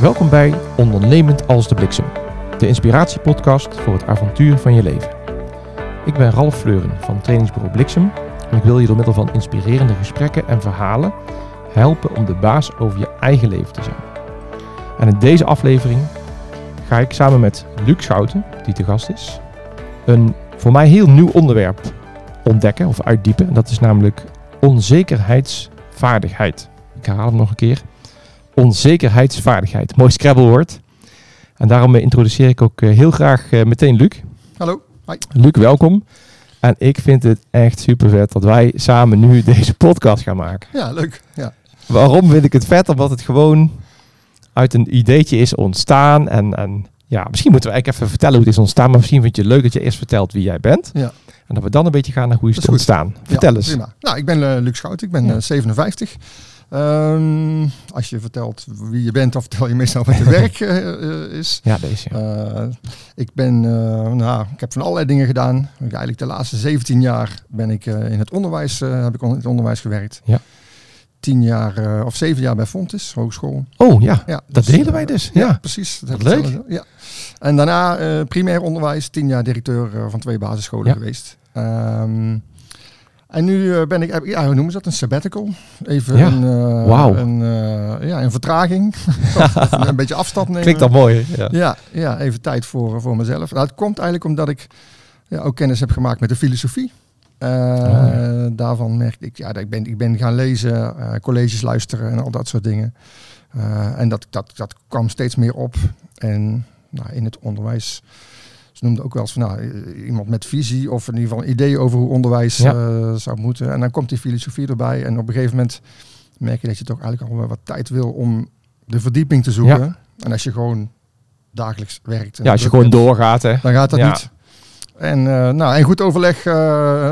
Welkom bij Ondernemend als de bliksem, de inspiratiepodcast voor het avontuur van je leven. Ik ben Ralf Fleuren van trainingsbureau Bliksem en ik wil je door middel van inspirerende gesprekken en verhalen helpen om de baas over je eigen leven te zijn. En in deze aflevering ga ik samen met Luc Schouten, die te gast is, een voor mij heel nieuw onderwerp ontdekken of uitdiepen. En dat is namelijk onzekerheidsvaardigheid. Ik herhaal hem nog een keer. Onzekerheidsvaardigheid. Mooi scrabblewoord. En daarom introduceer ik ook eh, heel graag eh, meteen Luc. Hallo. Hi. Luc, welkom. En ik vind het echt super vet dat wij samen nu deze podcast gaan maken. Ja, leuk. Ja. Waarom vind ik het vet? Omdat het gewoon uit een ideetje is ontstaan. En, en ja, misschien moeten we eigenlijk even vertellen hoe het is ontstaan. Maar misschien vind je het leuk dat je eerst vertelt wie jij bent. Ja. En dat we dan een beetje gaan naar hoe is het is ontstaan. Vertel Ja, eens. Prima. Nou, ik ben eh, Luc Schout. Ik ben Ja. eh, 57. Ehm, als je vertelt wie je bent, dan vertel je meestal wat je werk eh, eh, is. Ja, deze. Eh, ik ben, nou, ik heb van allerlei dingen gedaan. Eigenlijk de laatste 17 jaar ben ik in het onderwijs, heb ik in het onderwijs gewerkt. Ja. 10 jaar of 7 jaar bij Fontis, hogeschool. Oh ja, Ja, dat dus, delen eh, wij dus. Ja, Ja. precies. Dat leuk. Ja. En daarna primair onderwijs, tien jaar directeur van twee basisscholen Ja. geweest. Ehm, en nu eh, ben ik, heb- ja, hoe noemen ze dat? Een sabbatical. Even Ja. een, eh, Wauw. een, eh, ja, een vertraging. Een, een beetje afstand nemen. Klinkt al mooi. Ja. Ja, ja, even tijd voor, voor mezelf. Nou, het komt eigenlijk omdat ik ja, ook kennis heb gemaakt met de filosofie. Eh, ja. Daarvan merkte ik, ja, dat ik ben, ik ben gaan lezen, eh, colleges luisteren en al dat soort dingen. Eh, en dat, dat, dat kwam steeds meer op. En nou, in het onderwijs, ze noemden ook wel eens van nou, eh, iemand met visie of in ieder geval ideeën over hoe onderwijs Ja. eh, zou moeten. En dan komt die filosofie erbij. En op een gegeven moment merk je dat je toch eigenlijk al wel wat tijd wil om de verdieping te zoeken. En als je gewoon dagelijks werkt. Ja, als je gewoon hebt, doorgaat. Hè. Dan gaat dat Ja. niet. En, eh, nou, en goed overleg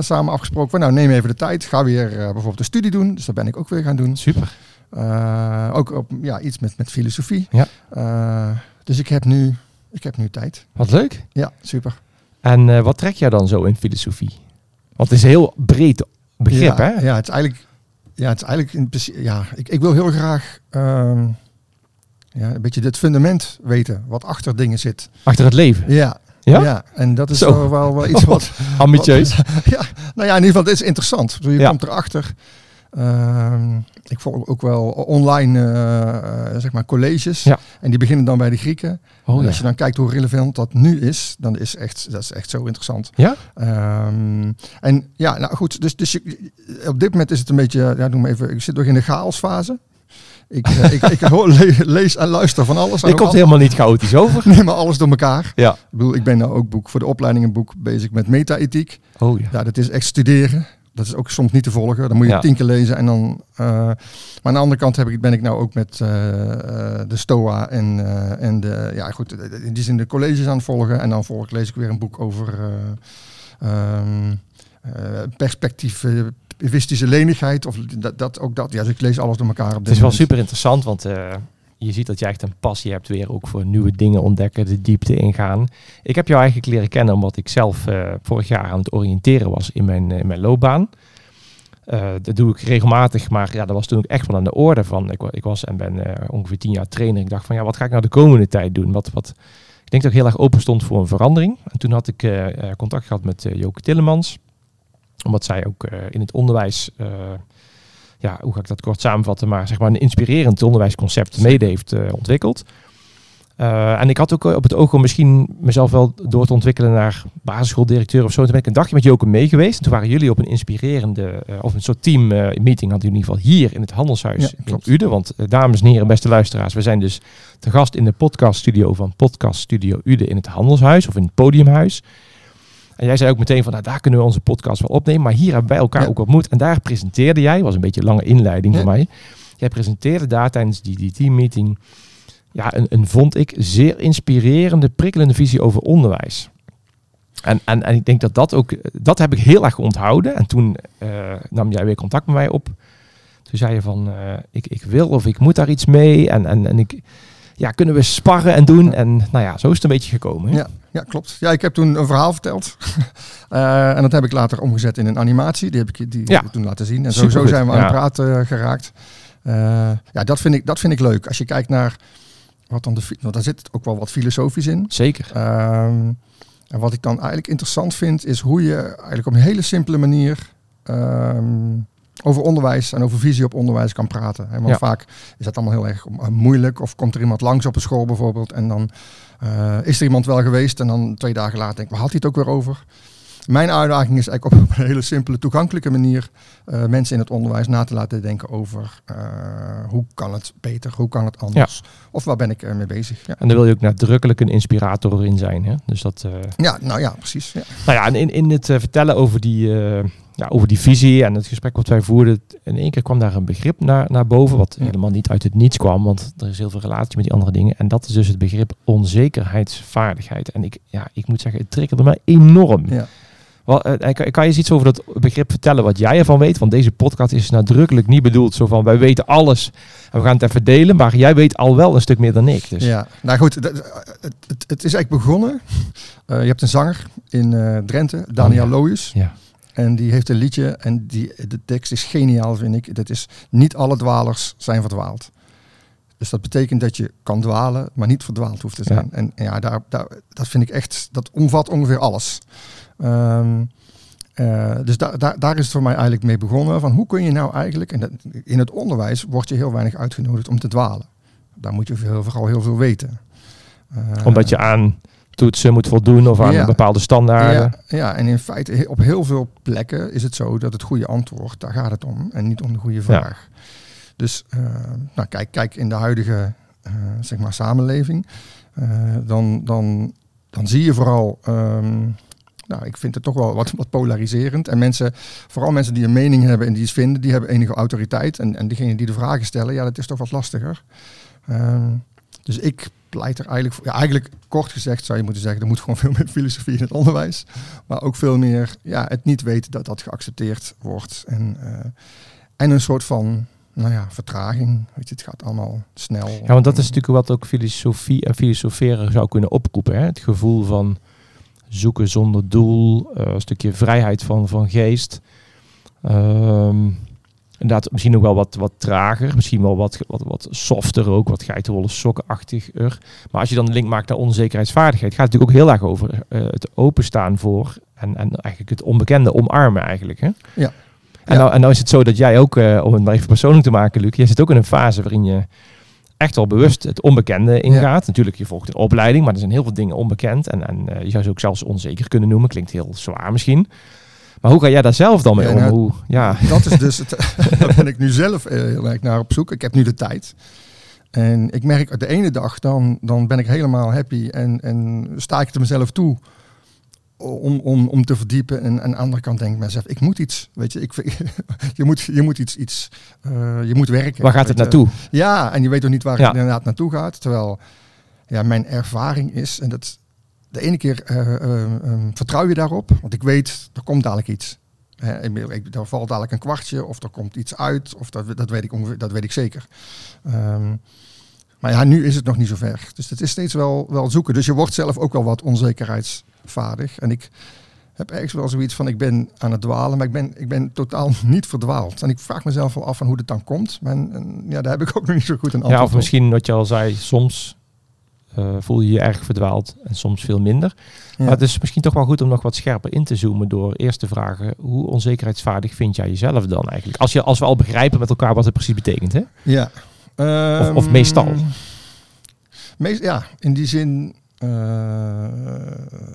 samen afgesproken. Nou, neem even de tijd. Ga weer bijvoorbeeld een studie doen. Dus dat ben ik ook weer gaan doen. Super. Ook op, ja, iets met, met filosofie. Ja. Dus ik heb, nu, ik heb nu tijd. Wat leuk. Ja, super. En eh, wat trek jij dan zo in filosofie? Want het is een heel breed begrip, ja, hè? Ja, het is eigenlijk... Ja, het is eigenlijk in ja, ik, ik wil heel graag ehm, ja, een beetje het fundament weten, wat achter dingen zit. Achter het leven. Ja, Ja? ja en dat is Zo. wel, wel, iets wat, Ambitieus. ja, nou ja, in ieder geval, het is interessant. Je Ja. komt erachter. Ehm, ik volg ook wel online eh, eh, zeg maar colleges. Ja. En die beginnen dan bij de Grieken. Oh, en als je dan kijkt hoe relevant dat nu is, dan is echt, dat is echt zo interessant. Ja? Ehm, en ja, nou goed, dus, dus je- op dit moment is het een beetje, ja, noem even, ik zit nog in de chaosfase. Ik, eh, ik, ik hoor, le- lees en luister van alles. Ook komt al- helemaal niet chaotisch over. neem maar alles door elkaar. Ja. Ik bedoel, ik ben nou ook boek voor de opleiding een boek bezig met meta-ethiek. Oh ja. Ja, dat is echt studeren. Dat is ook soms niet te volgen. Dan moet je Ja. tien keer lezen en dan. eh, maar aan de andere kant heb ik, ben ik nou ook met eh, eh, de STOA en, en de. Ja, goed, in die zin de colleges aan het volgen. En dan volg, lees ik weer een boek over eh, ehm, eh, perspectivistische lenigheid. Of dat, dat ook dat. Ja, dus ik lees alles door elkaar op Het dit is wel super interessant, want je ziet dat je echt een passie hebt weer ook voor nieuwe dingen ontdekken, de diepte ingaan. Ik heb jou eigenlijk leren kennen omdat ik zelf eh, vorig jaar aan het oriënteren was in mijn, eh, in mijn loopbaan. Eh, dat doe ik regelmatig, maar ja, dat was toen ook echt wel aan de orde van. Ik, ik was en ben ongeveer tien jaar trainer. Ik dacht van ja, wat ga ik nou de komende tijd doen? Wat, wat, ik denk dat ik heel erg open stond voor een verandering. En toen had ik contact gehad met Joke Tillemans. Omdat zij ook in het onderwijs, ja, hoe ga ik dat kort samenvatten, maar zeg maar een inspirerend onderwijsconcept mede heeft eh, ontwikkeld. Eh, en ik had ook eh, op het oog om misschien mezelf wel door te ontwikkelen naar basisschooldirecteur of zo. Toen ben ik een dagje met Joke mee geweest. En toen waren jullie op een inspirerende, of een soort team eh, meeting hadden jullie in ieder geval hier in het Handelshuis Ja, in. Uden. Want dames en heren, beste luisteraars, we zijn dus te gast in de podcaststudio van Podcast Studio Uden in het Handelshuis of in het Podiumhuis. En jij zei ook meteen van, nou, daar kunnen we onze podcast wel opnemen. Maar hier hebben wij elkaar Ja. ook ontmoet. En daar presenteerde jij, was een beetje een lange inleiding Ja. voor mij. Jij presenteerde daar tijdens die, die teammeeting ja, een, een, vond ik, zeer inspirerende, prikkelende visie over onderwijs. En, en, en ik denk dat dat ook, dat heb ik heel erg onthouden. En toen eh, nam jij weer contact met mij op. Toen zei je van, eh, ik, ik wil of ik moet daar iets mee. En, en, en ik, ja, kunnen we sparren en doen? En nou ja, zo is het een beetje gekomen. hè? Ja, ja, klopt. Ja, ik heb toen een verhaal verteld. Eh, en dat heb ik later omgezet in een animatie. Die heb ik, die Ja. toen laten zien. En zo, zijn we aan ja. het praten eh, geraakt. Eh, ja, dat vind, ik, dat vind ik leuk. Als je kijkt naar wat dan de, want daar zit ook wel wat filosofisch in. Zeker. Ehm, en wat ik dan eigenlijk interessant vind, is hoe je eigenlijk op een hele simpele manier ehm, over onderwijs en over visie op onderwijs kan praten. Hè, want Ja. vaak is dat allemaal heel erg eh, moeilijk. Of komt er iemand langs op een school bijvoorbeeld en dan eh, is er iemand wel geweest en dan twee dagen later denk ik, waar had hij het ook weer over? Mijn uitdaging is eigenlijk op een hele simpele, toegankelijke manier eh, mensen in het onderwijs na te laten denken over hoe kan het beter, hoe kan het anders, of waar ben ik mee bezig. Ja. En daar wil je ook nadrukkelijk een inspirator in zijn. Hè? Dus dat, ja, nou ja, precies. Ja. Nou ja, en in, in het vertellen over die, ja, over die visie en het gesprek wat wij voerden, in één keer kwam daar een begrip naar, naar boven, wat Ja. helemaal niet uit het niets kwam, want er is heel veel relatie met die andere dingen. En dat is dus het begrip onzekerheidsvaardigheid. En ik, ja, ik moet zeggen, het triggerde mij enorm. Ja. Wel, eh, kan, kan je eens iets over dat begrip vertellen wat jij ervan weet? Want deze podcast is nadrukkelijk niet bedoeld zo van wij weten alles en we gaan het even delen, maar jij weet al wel een stuk meer dan ik. Dus Ja, nou goed, het, het, het is eigenlijk begonnen. Eh, je hebt een zanger in eh, Drenthe, Daniel Oh, ja. Loijus. ja. En die heeft een liedje en die, de tekst is geniaal, vind ik. Dat is, niet alle dwalers zijn verdwaald. Dus dat betekent dat je kan dwalen, maar niet verdwaald hoeft te zijn. En, en ja, daar, daar, dat vind ik echt, dat omvat ongeveer alles. Ehm, eh, dus daar, daar, daar is het voor mij eigenlijk mee begonnen. Van hoe kun je nou eigenlijk, en dat, in het onderwijs word je heel weinig uitgenodigd om te dwalen. Daar moet je vooral heel veel weten. Eh, Omdat je aan toetsen moet voldoen of aan Ja. bepaalde standaarden. ja, ja, en in feite op heel veel plekken is het zo dat het goede antwoord, daar gaat het om. En niet om de goede vraag. Dus eh, nou, kijk, kijk in de huidige eh, zeg maar samenleving. eh, dan, dan, dan zie je vooral, ehm, nou, ik vind het toch wel wat, wat polariserend. En mensen, vooral mensen die een mening hebben en die iets vinden, die hebben enige autoriteit. En, en diegenen die de vragen stellen, ja, dat is toch wat lastiger. Ehm, dus ik pleit er eigenlijk. Ja, eigenlijk kort gezegd zou je moeten zeggen, er moet gewoon veel meer filosofie in het onderwijs. Maar ook veel meer ja, het niet weten dat dat geaccepteerd wordt. En, eh, en een soort van nou ja, vertraging. Weet je, het gaat allemaal snel. Ja, want dat is natuurlijk wat ook filosofie en filosoferen zou kunnen oproepen. Hè? Het gevoel van zoeken zonder doel, eh, een stukje vrijheid van, van geest. Ehm, inderdaad, misschien ook wel wat, wat trager, misschien wel wat, wat, wat softer ook, wat geitenwolle sokkenachtiger. Maar als je dan de link maakt naar onzekerheidsvaardigheid, gaat het natuurlijk ook heel erg over eh, het openstaan voor en, en eigenlijk het onbekende omarmen eigenlijk. Hè? Ja. En, Ja. nou, en nou is het zo dat jij ook, eh, om het maar even persoonlijk te maken, Luc, jij zit ook in een fase waarin je echt wel bewust het onbekende ingaat. Natuurlijk, je volgt een opleiding, maar er zijn heel veel dingen onbekend. En, en eh, je zou ze ook zelfs onzeker kunnen noemen. Klinkt heel zwaar misschien. Maar hoe ga jij daar zelf dan mee Ja, om? nou, Hoe, ja, Dat is dus het. daar ben ik nu zelf eh, heel erg naar op zoek. Ik heb nu de tijd. En ik merk de ene dag, dan, dan ben ik helemaal happy en, en sta ik het mezelf toe om, om, om te verdiepen. En aan de andere kant denk ik mezelf, ik moet iets. Weet je, ik, je, moet, je moet iets, iets eh, je moet werken. waar gaat het naartoe? Ja, en je weet ook niet waar Ja. het inderdaad naartoe gaat. Terwijl ja, mijn ervaring is, en dat de ene keer eh, eh, eh, vertrouw je daarop, want ik weet, er komt dadelijk iets. Hè, ik er valt dadelijk een kwartje, of er komt iets uit, of dat, dat, weet, ik ongeveer, dat weet ik zeker. Ehm, maar ja, nu is het nog niet zo ver. Dus het is steeds wel, wel zoeken. Dus je wordt zelf ook wel wat onzekerheidsvaardig. En ik heb ergens wel zoiets van, ik ben aan het dwalen, maar ik ben, ik ben totaal niet verdwaald. En ik vraag mezelf wel af van hoe het dan komt. Maar en, ja, daar heb ik ook nog niet zo goed een antwoord Ja, of op. misschien wat je al zei, soms eh, voel je je erg verdwaald en soms veel minder. Ja. Maar het is misschien toch wel goed om nog wat scherper in te zoomen door eerst te vragen, hoe onzekerheidsvaardig vind jij jezelf dan eigenlijk? Als, je, als we al begrijpen met elkaar wat het precies betekent, hè? Ja. Of- of Ehm, meestal? meest- ja, in die zin. eh,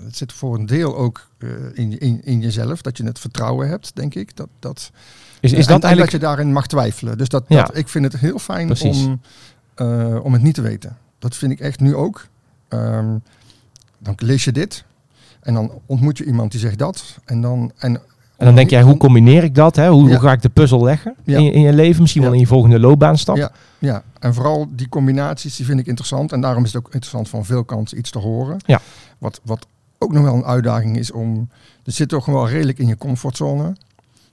het zit voor een deel ook eh, in, in, in jezelf, dat je het vertrouwen hebt, denk ik. Dat, dat, Is, is dat en eigenlijk... dat je daarin mag twijfelen. Dus dat, Ja. dat, ik vind het heel fijn Precies. om, om het niet te weten. Dat vind ik echt nu ook. Ehm, dan lees je dit en dan ontmoet je iemand die zegt dat. En dan, en, En dan denk jij, hoe combineer ik dat? Hè? Hoe, Ja. ga ik de puzzel leggen Ja. in, je, in je leven? Misschien wel Ja. in je volgende loopbaanstap? Ja. Ja, en vooral die combinaties die vind ik interessant. En daarom is het ook interessant van veel kanten iets te horen. Ja. Wat, wat ook nog wel een uitdaging is om... Er zit toch wel redelijk in je comfortzone.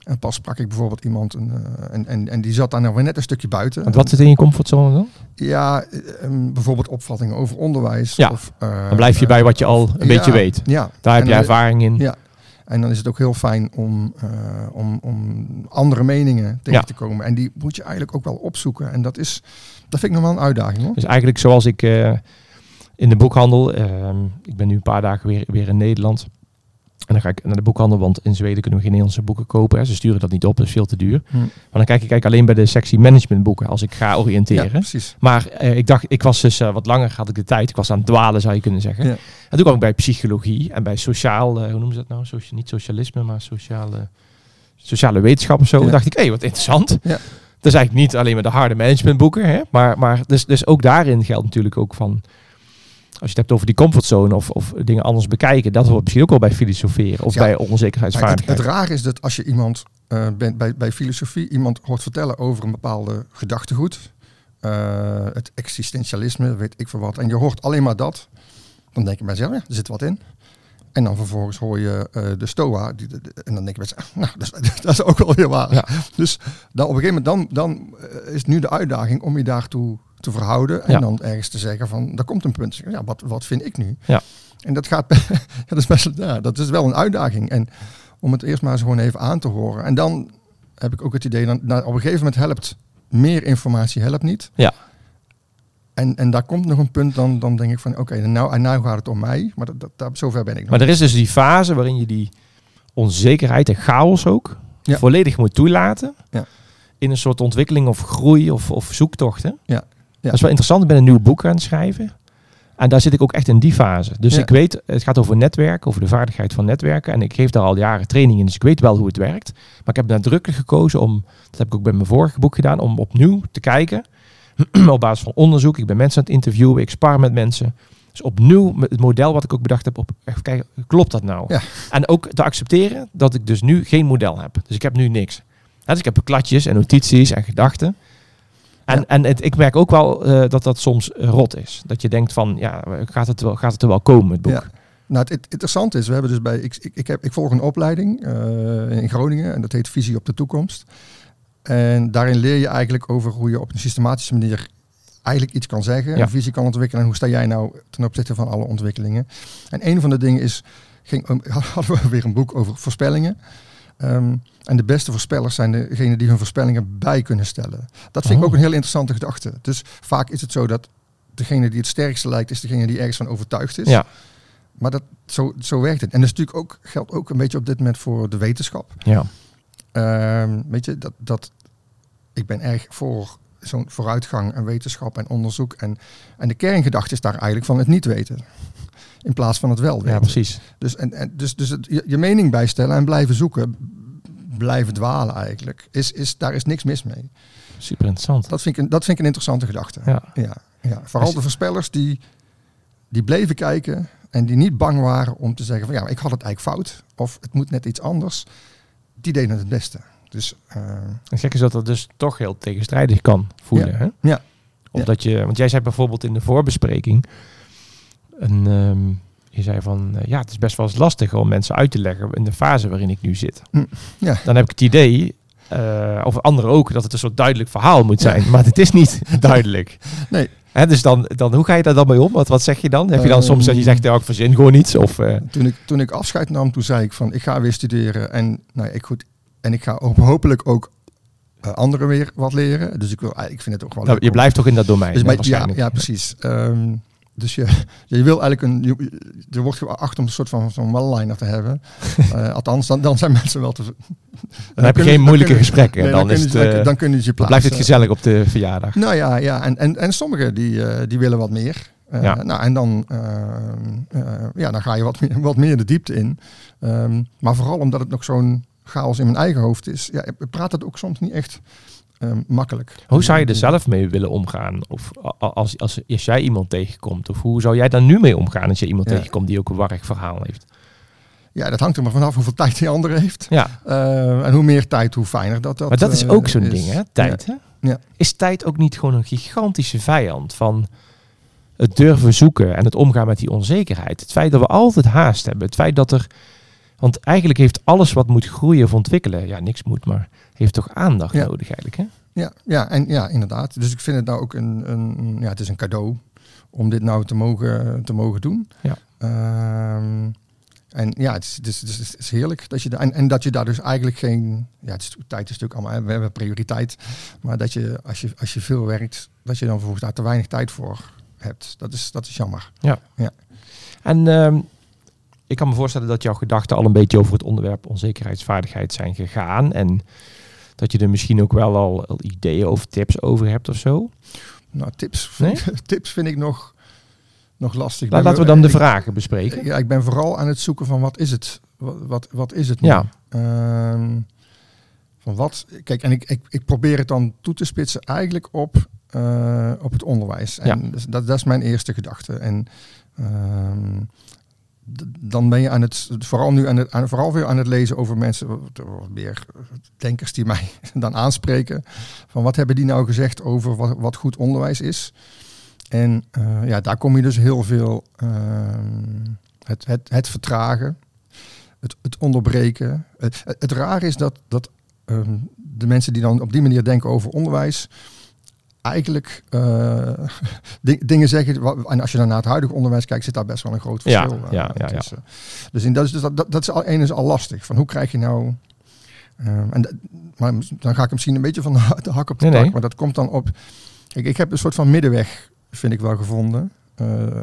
En pas sprak ik bijvoorbeeld iemand een, eh, en, en, en die zat daar nou weer net een stukje buiten. Want wat zit in je comfortzone dan? Ja, eh, ehm, bijvoorbeeld opvattingen over onderwijs. Ja, Of, eh, Dan blijf je bij wat je al een ja, beetje weet. Ja, Daar heb En je ervaring in. Ja. En dan is het ook heel fijn om, om, om andere meningen tegen Ja. te komen. En die moet je eigenlijk ook wel opzoeken. En dat is Dat vind ik nog wel een uitdaging hoor. Dus eigenlijk zoals ik in de boekhandel, ehm, ik ben nu een paar dagen weer, weer in Nederland. En dan ga ik naar de boekhandel, want in Zweden kunnen we geen Nederlandse boeken kopen. Hè. Ze sturen dat niet op, dat is veel te duur. Hm. Maar dan kijk ik eigenlijk alleen bij de sectie managementboeken als ik ga Ja, oriënteren. precies. Maar eh, ik dacht, ik was dus eh, wat langer, had ik de tijd. Ik was aan het dwalen, zou je kunnen zeggen. Ja. En toen kwam ik bij psychologie en bij sociaal, eh, hoe noemen ze dat nou? Socia niet socialisme, maar sociale, sociale wetenschap of zo. Ja. dacht ik, hé, wat interessant. Ja. Dat is eigenlijk niet alleen maar de harde managementboeken, hè? maar, maar dus, dus ook daarin geldt natuurlijk ook van, als je het hebt over die comfortzone of, of dingen anders bekijken, dat hoort misschien ook wel bij filosoferen of Ja. bij het, onzekerheidsvaardigheid. het raar is dat als je iemand eh, bent bij, bij filosofie iemand hoort vertellen over een bepaalde gedachtegoed, eh, het existentialisme, weet ik veel wat, en je hoort alleen maar dat, dan denk je bij jezelf, ja, er zit wat in. En dan vervolgens hoor je eh, de Stoa, die, de- de- en dan denk je nou, dat is, dat is ook wel weer waar. Ja. Dus dan op een gegeven moment, dan, dan is nu de uitdaging om je daartoe te verhouden en Ja. dan ergens te zeggen van, daar komt een punt. Ja, wat, wat vind ik nu? Ja. En dat gaat, dat is best, ja, dat is wel een uitdaging. En om het eerst maar eens gewoon even aan te horen. En dan heb ik ook het idee, dan, nou, op een gegeven moment helpt meer informatie helpt niet. Ja. En, en daar komt nog een punt, dan, dan denk ik van oké, nou, en nou gaat het om mij. Maar dat, dat, zover ben ik nog. Maar er is dus die fase waarin je die onzekerheid en chaos ook Ja. volledig moet toelaten. Ja. In een soort ontwikkeling of groei of, of zoektocht. Hè? Ja. Dat is wel interessant. Ik ben een nieuw boek aan het schrijven. En daar zit ik ook echt in die fase. Dus Ja. ik weet, het gaat over netwerken, over de vaardigheid van netwerken. En ik geef daar al jaren training in, dus ik weet wel hoe het werkt. Maar ik heb nadrukkelijk gekozen om, dat heb ik ook bij mijn vorige boek gedaan, om opnieuw te kijken. op basis van onderzoek. Ik ben mensen aan het interviewen, ik spar met mensen. Dus opnieuw met het model wat ik ook bedacht heb, op even kijken, klopt dat nou? Ja. En ook te accepteren dat ik dus nu geen model heb. Dus ik heb nu niks. Ja, dus ik heb kladjes en notities en gedachten. En, Ja. en het, ik merk ook wel eh, dat dat soms rot is. Dat je denkt van, ja, gaat het, wel, gaat het er wel komen, het boek? Ja. Nou, het, het interessante is, we hebben dus bij, ik, ik, ik, heb, ik volg een opleiding eh, in Groningen en dat heet Visie op de Toekomst. En daarin leer je eigenlijk over hoe je op een systematische manier eigenlijk iets kan zeggen, Ja. een visie kan ontwikkelen en hoe sta jij nou ten opzichte van alle ontwikkelingen. En een van de dingen is, ging, hadden we weer een boek over voorspellingen. Ehm, en de beste voorspellers zijn degenen die hun voorspellingen bij kunnen stellen. Dat vind ik Oh. ook een heel interessante gedachte. Dus vaak is het zo dat degene die het sterkste lijkt, is degene die ergens van overtuigd is. Ja, Maar dat, zo, zo werkt het. En dat is natuurlijk ook, geldt ook een beetje op dit moment voor de wetenschap. ja. Ehm, weet je, dat, dat, ik ben erg voor zo'n vooruitgang en wetenschap en onderzoek. En, en de kerngedachte is daar eigenlijk van het niet weten. In plaats van het wel weten. ja precies. Dus, en, en, dus, dus het, je, je mening bijstellen en blijven zoeken, blijven dwalen eigenlijk, is, is, daar is niks mis mee. Super interessant. Dat vind ik een, dat vind ik een interessante gedachte. Ja. Ja, ja. Vooral de voorspellers die, die bleven kijken en die niet bang waren om te zeggen van ja, ik had het eigenlijk fout of het moet net iets anders. Die deden het beste. Dus eh, En gek is dat dat dus toch heel tegenstrijdig kan voelen. Ja. Hè? Ja. Omdat je, want jij zei bijvoorbeeld in de voorbespreking, een, ehm, je zei van, eh, ja, het is best wel eens lastig om mensen uit te leggen in de fase waarin ik nu zit. Mm, ja. Dan heb ik het idee, eh, of anderen ook, dat het een soort duidelijk verhaal moet Ja. zijn. Maar het is niet duidelijk. Nee. Hè, dus dan, dan, hoe ga je daar dan mee om? Wat, wat zeg je dan? Heb je dan Ehm, soms dat je zegt, ja, ik verzin gewoon iets? Of, eh, toen, ik, toen ik afscheid nam, toen zei ik van ik ga weer studeren en, nou, ik goed, en ik ga hopelijk ook eh, anderen weer wat leren. Dus ik, wil, ik vind het ook wel nou, je blijft toch in dat domein? Dus ja, precies. Ehm, dus je, je wil eigenlijk een. Je, er wordt geacht om een soort van zo'n one-liner te hebben. Eh, althans, dan, dan zijn mensen wel te. Dan, Dan heb je geen moeilijke gesprekken. nee, dan, dan, is het, eh, dan kunnen ze je plaatsen. blijft het gezellig op de verjaardag. Nou ja, ja. En, en, en sommigen die, eh, die willen wat meer. Eh, Ja. Nou, en dan, eh, eh, ja, dan ga je wat meer, wat meer de diepte in. Ehm, maar vooral omdat het nog zo'n chaos in mijn eigen hoofd is. Ja, ik praat het ook soms niet echt ehm, makkelijk. Hoe zou je er zelf mee willen omgaan? Of als, als, als jij iemand tegenkomt? Of hoe zou jij daar nu mee omgaan als je iemand Ja. tegenkomt die ook een warrig verhaal heeft? Ja, dat hangt er maar vanaf hoeveel tijd die andere heeft. Ja, Eh, en hoe meer tijd, hoe fijner dat dat maar dat is eh, ook zo'n is. ding, hè? Tijd, hè? Ja. Is tijd ook niet gewoon een gigantische vijand van het durven zoeken en het omgaan met die onzekerheid? Het feit dat we altijd haast hebben. Het feit dat er... Want eigenlijk heeft alles wat moet groeien of ontwikkelen... Ja, niks moet, maar heeft toch aandacht Ja. nodig eigenlijk, hè? Ja, ja, en ja, inderdaad. Dus ik vind het nou ook een, een ja, het is een cadeau om dit nou te mogen, te mogen doen. Ja. Ehm, En ja, het is, het is, het is, heerlijk dat je daar, en, en dat je daar dus eigenlijk geen, ja, het is, tijd is natuurlijk allemaal, we hebben prioriteit, maar dat je als je, als je veel werkt, dat je dan vervolgens daar te weinig tijd voor hebt. Dat is, dat is jammer. En ehm, ik kan me voorstellen dat jouw gedachten al een beetje over het onderwerp onzekerheidsvaardigheid zijn gegaan. En dat je er misschien ook wel al, al ideeën of tips over hebt of zo. Nou, tips, Nee? tips vind ik nog, nog lastig. Laten we dan de vragen bespreken. Ja, ik ben vooral aan het zoeken van wat is het? Wat, wat, wat is het nu? Ja. Ehm, van wat, kijk, en ik, ik, ik probeer het dan toe te spitsen eigenlijk op, eh, op het onderwijs. En Ja. dat, dat is mijn eerste gedachte. En ehm, dan ben je aan het, vooral nu aan het, vooral weer aan het lezen over mensen, meer denkers die mij dan aanspreken. Van wat hebben die nou gezegd over wat, goed onderwijs is? En eh, ja, daar kom je dus heel veel ehm, het, het, het vertragen, het, het onderbreken. Het, het, rare is dat, dat ehm, de mensen die dan op die manier denken over onderwijs, eigenlijk eh, di- dingen zeggen. En als je dan naar het huidige onderwijs kijkt, zit daar best wel een groot verschil. eh, ja, ja, ja. tussen. Dus in dat is, dus dat, dat, dat is al, één is al lastig. Van hoe krijg je nou. ehm, en maar dan ga ik misschien een beetje van de, ha- de hak op de Nee, tak. Maar dat komt dan op. Kijk, ik heb een soort van middenweg, vind ik wel gevonden. eh,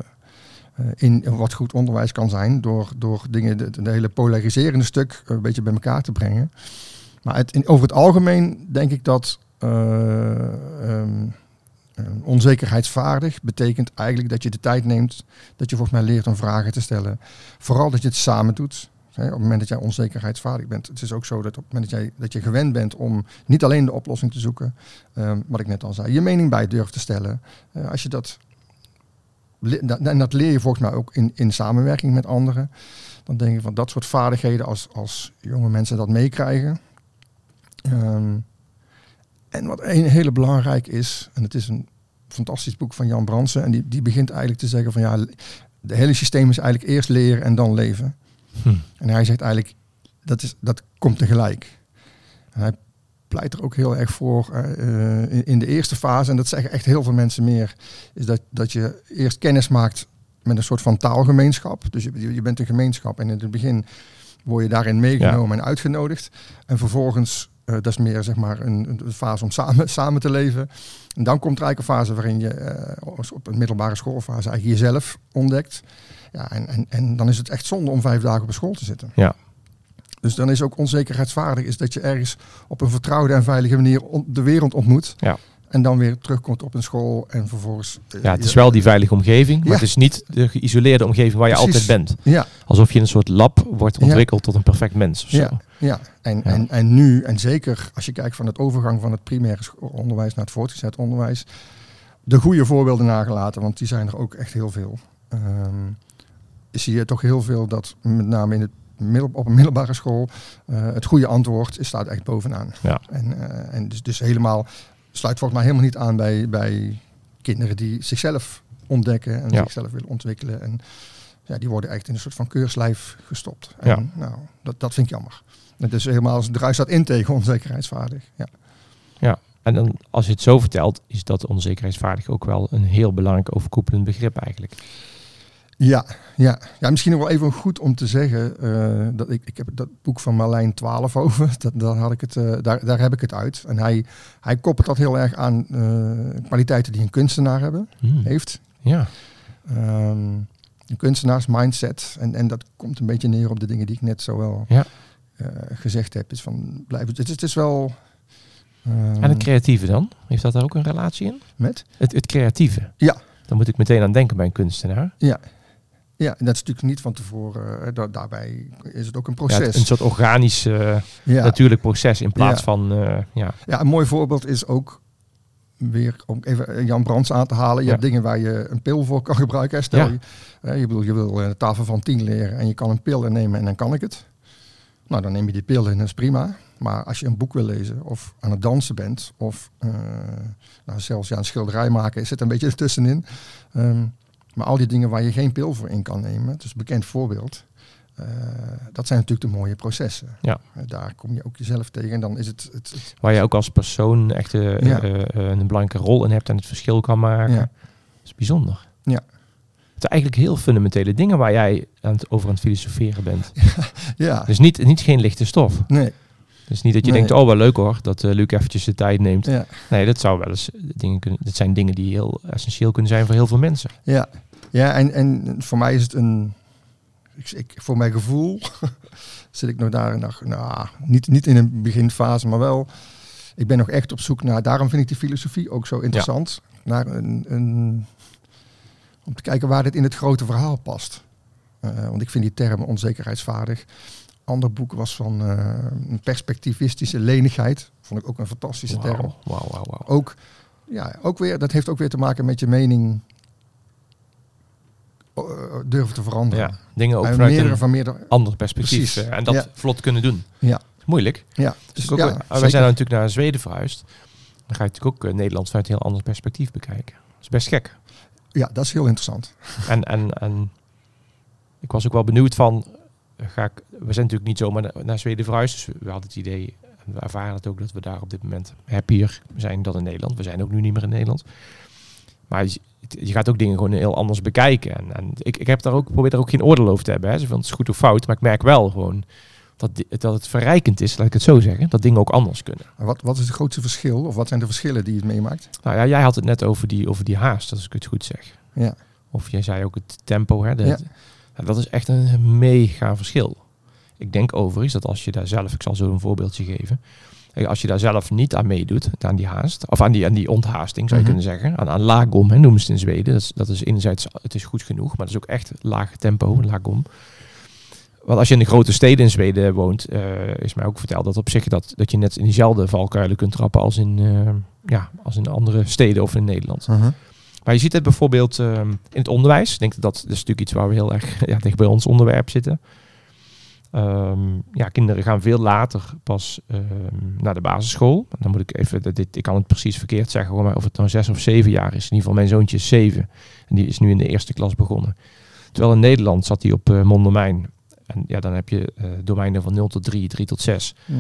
in wat goed onderwijs kan zijn. Door, door dingen, de, hele polariserende stuk een beetje bij elkaar te brengen. Maar het, in, over het algemeen denk ik dat eh, ehm, eh, onzekerheidsvaardig betekent eigenlijk dat je de tijd neemt. Dat je volgens mij leert om vragen te stellen. Vooral dat je het samen doet. Hè, op het moment dat jij onzekerheidsvaardig bent. Het is ook zo dat op het moment dat, jij, dat je gewend bent om niet alleen de oplossing te zoeken. ehm, wat ik net al zei. Je mening bij durft te stellen. Eh, als je dat En dat leer je volgens mij ook in, in samenwerking met anderen. Dan denk ik van dat soort vaardigheden als, als jonge mensen dat meekrijgen. Ehm, en wat een hele belangrijk is, en het is een fantastisch boek van Jan Bransen. En die, die begint eigenlijk te zeggen van ja, de hele systeem is eigenlijk eerst leren en dan leven. Hm. En hij zegt eigenlijk, dat, is, dat komt tegelijk. En hij pleit er ook heel erg voor eh, eh, in, in de eerste fase, en dat zeggen echt heel veel mensen meer, is dat, dat je eerst kennis maakt met een soort van taalgemeenschap. Dus je, je- je bent een gemeenschap en in het begin word je daarin meegenomen en uitgenodigd. En vervolgens, eh, dat is meer zeg maar een, een fase om samen, samen te leven. En dan komt er eigenlijk een fase waarin je eh, op een middelbare schoolfase eigenlijk jezelf ontdekt. Ja, en, en, en dan is het echt zonde om vijf dagen op school te zitten. Ja. Dus dan is ook onzekerheidsvaardig is dat je ergens op een vertrouwde en veilige manier de wereld ontmoet. Ja. En dan weer terugkomt op een school en vervolgens... eh, Ja, het is wel die veilige omgeving, maar Ja. het is niet de geïsoleerde omgeving waar je Precies. altijd bent. Ja, Alsof je in een soort lab wordt Ja. ontwikkeld tot een perfect mens of zo. Ja. ja. En. En, en nu, en zeker als je kijkt van het overgang van het primaire onderwijs naar het voortgezet onderwijs, de goede voorbeelden nagelaten, want die zijn er ook echt heel veel. Ehm, zie je toch heel veel dat met name in het middel, op een middelbare school eh, het goede antwoord staat echt bovenaan. Ja. En, eh, en dus, dus helemaal sluit volgens mij helemaal niet aan bij, bij kinderen die zichzelf ontdekken en Ja. zichzelf willen ontwikkelen. En ja, die worden echt in een soort van keurslijf gestopt. Ja. En, nou, dat, dat vind ik jammer. Het is helemaal als druis staat in tegen onzekerheidsvaardig. Ja. En dan, als je het zo vertelt, is dat onzekerheidsvaardig ook wel een heel belangrijk overkoepelend begrip eigenlijk. Ja, ja. ja, misschien nog wel even goed om te zeggen eh, dat ik, ik heb dat boek van Marlijn 12 over. Dat, daar, had ik het, eh, daar, daar heb ik het uit. En hij, hij koppelt dat heel erg aan eh, kwaliteiten die een kunstenaar hebben, Hmm. heeft. Ja, Ehm, een kunstenaars mindset. En, en dat komt een beetje neer op de dingen die ik net zo wel Ja. gezegd heb. Is van blijven. Het is, het is wel. ehm, en het creatieve dan? Heeft dat daar ook een relatie in? met? Het, het creatieve? Ja. Dan moet ik meteen aan denken bij een kunstenaar. Ja. Ja, en dat is natuurlijk niet van tevoren. eh, da- daarbij is het ook een Ja, proces. het- een soort organisch, eh, Ja. natuurlijk proces in plaats Ja. van, eh, ja, Ja, een mooi voorbeeld is ook weer om even Jan Brands aan te halen. Je Ja. hebt dingen waar je een pil voor kan gebruiken. Stel Ja. je, eh, je, bedoel, je wil een tafel van 10 leren en je kan een pil innemen en dan kan ik het. Nou, dan neem je die pil in, dat is prima. Maar als je een boek wil lezen of aan het dansen bent of eh, nou, zelfs ja, een schilderij maken, zit een beetje ertussenin. Ehm, maar al die dingen waar je geen pil voor in kan nemen, dus een bekend voorbeeld. eh, dat zijn natuurlijk de mooie processen. Ja. Eh, daar kom je ook jezelf tegen en dan is het, het, het waar je ook als persoon echt eh, Ja. een belangrijke rol in hebt en het verschil kan maken. Ja. Dat is bijzonder. Ja. zijn eigenlijk heel fundamentele dingen waar jij aan het, over aan het filosoferen bent. Ja, Dus niet, niet geen lichte stof. nee. Dus niet dat je Nee. denkt, oh wel leuk hoor, dat eh Luc eventjes de tijd neemt. Ja, Nee, dat zou wel eens dingen kunnen. Dat zijn dingen die heel essentieel kunnen zijn voor heel veel mensen. ja. ja en, en voor mij is het een... Ik, ik, voor mijn gevoel zit ik nog daar nog, nou, niet, niet in een beginfase, maar wel... Ik ben nog echt op zoek naar... Daarom vind ik die filosofie ook zo interessant. Naar een, een, om te kijken waar dit in het grote verhaal past. Eh, want ik vind die term onzekerheidsvaardig. Ander boek was van eh, een perspectivistische lenigheid. Vond ik ook een fantastische term. Wauw, wauw, wauw. wauw. Ook, ja, ook weer, dat heeft ook weer te maken met je mening eh, durven te veranderen. Ja, dingen ook En vanuit meerdere een van meerdere. ander perspectief. Precies. eh, en dat Ja. vlot kunnen doen. Ja. Moeilijk. Ja, Dus ook, ja, wel- wij zijn natuurlijk naar Zweden verhuisd. Dan ga je natuurlijk ook Nederland vanuit een heel ander perspectief bekijken. Dat is best gek. ja, dat is heel interessant. En, en, en ik was ook wel benieuwd van, ga ik, we zijn natuurlijk niet zomaar naar, naar Zweden verhuisd. Dus we hadden het idee, en we ervaren het ook, dat we daar op dit moment happier zijn dan in Nederland. We zijn ook nu niet meer in Nederland. Maar je, je gaat ook dingen gewoon heel anders bekijken. En, en ik, ik heb daar ook, probeer daar ook geen oordeel over te hebben. Hè. Ze vinden het is goed of fout, maar ik merk wel gewoon dat, dat het verrijkend is, laat ik het zo zeggen. Dat dingen ook anders kunnen. Wat, wat is het grootste verschil? Of wat zijn de verschillen die het meemaakt? Nou ja, jij had het net over die, over die haast, als ik het goed zeg. Ja, Of jij zei ook het tempo. Hè, de- Ja. Dat is echt een mega verschil. Ik denk overigens dat als je daar zelf, ik zal zo een voorbeeldje geven. Eh, Als je daar zelf niet aan meedoet, aan die haast, of aan die, aan die onthaasting zou je Mhm. kunnen zeggen. Aan, aan lagom hè, noemen ze het in Zweden. Dat is, dat is enerzijds, het is goed genoeg, maar dat is ook echt laag tempo, lagom. Want als je in de grote steden in Zweden woont, eh, is mij ook verteld dat op zich dat, dat je net in diezelfde valkuilen kunt trappen als in, eh, ja, als in andere steden of in Nederland. Maar je ziet het bijvoorbeeld ehm, in het onderwijs. Ik denk dat dat, is natuurlijk iets waar we heel erg ja, dicht bij ons onderwerp zitten. Ehm, ja, kinderen gaan veel later pas ehm, naar de basisschool. Dan moet ik even, dit, ik kan het precies verkeerd zeggen, maar of het nou zes of zeven jaar is. In ieder geval, mijn zoontje is zeven. En die is nu in de eerste klas begonnen. Terwijl in Nederland zat hij op eh Mondomein. En ja, dan heb je eh, domeinen van 0 tot 3, 3 tot 6. Ja.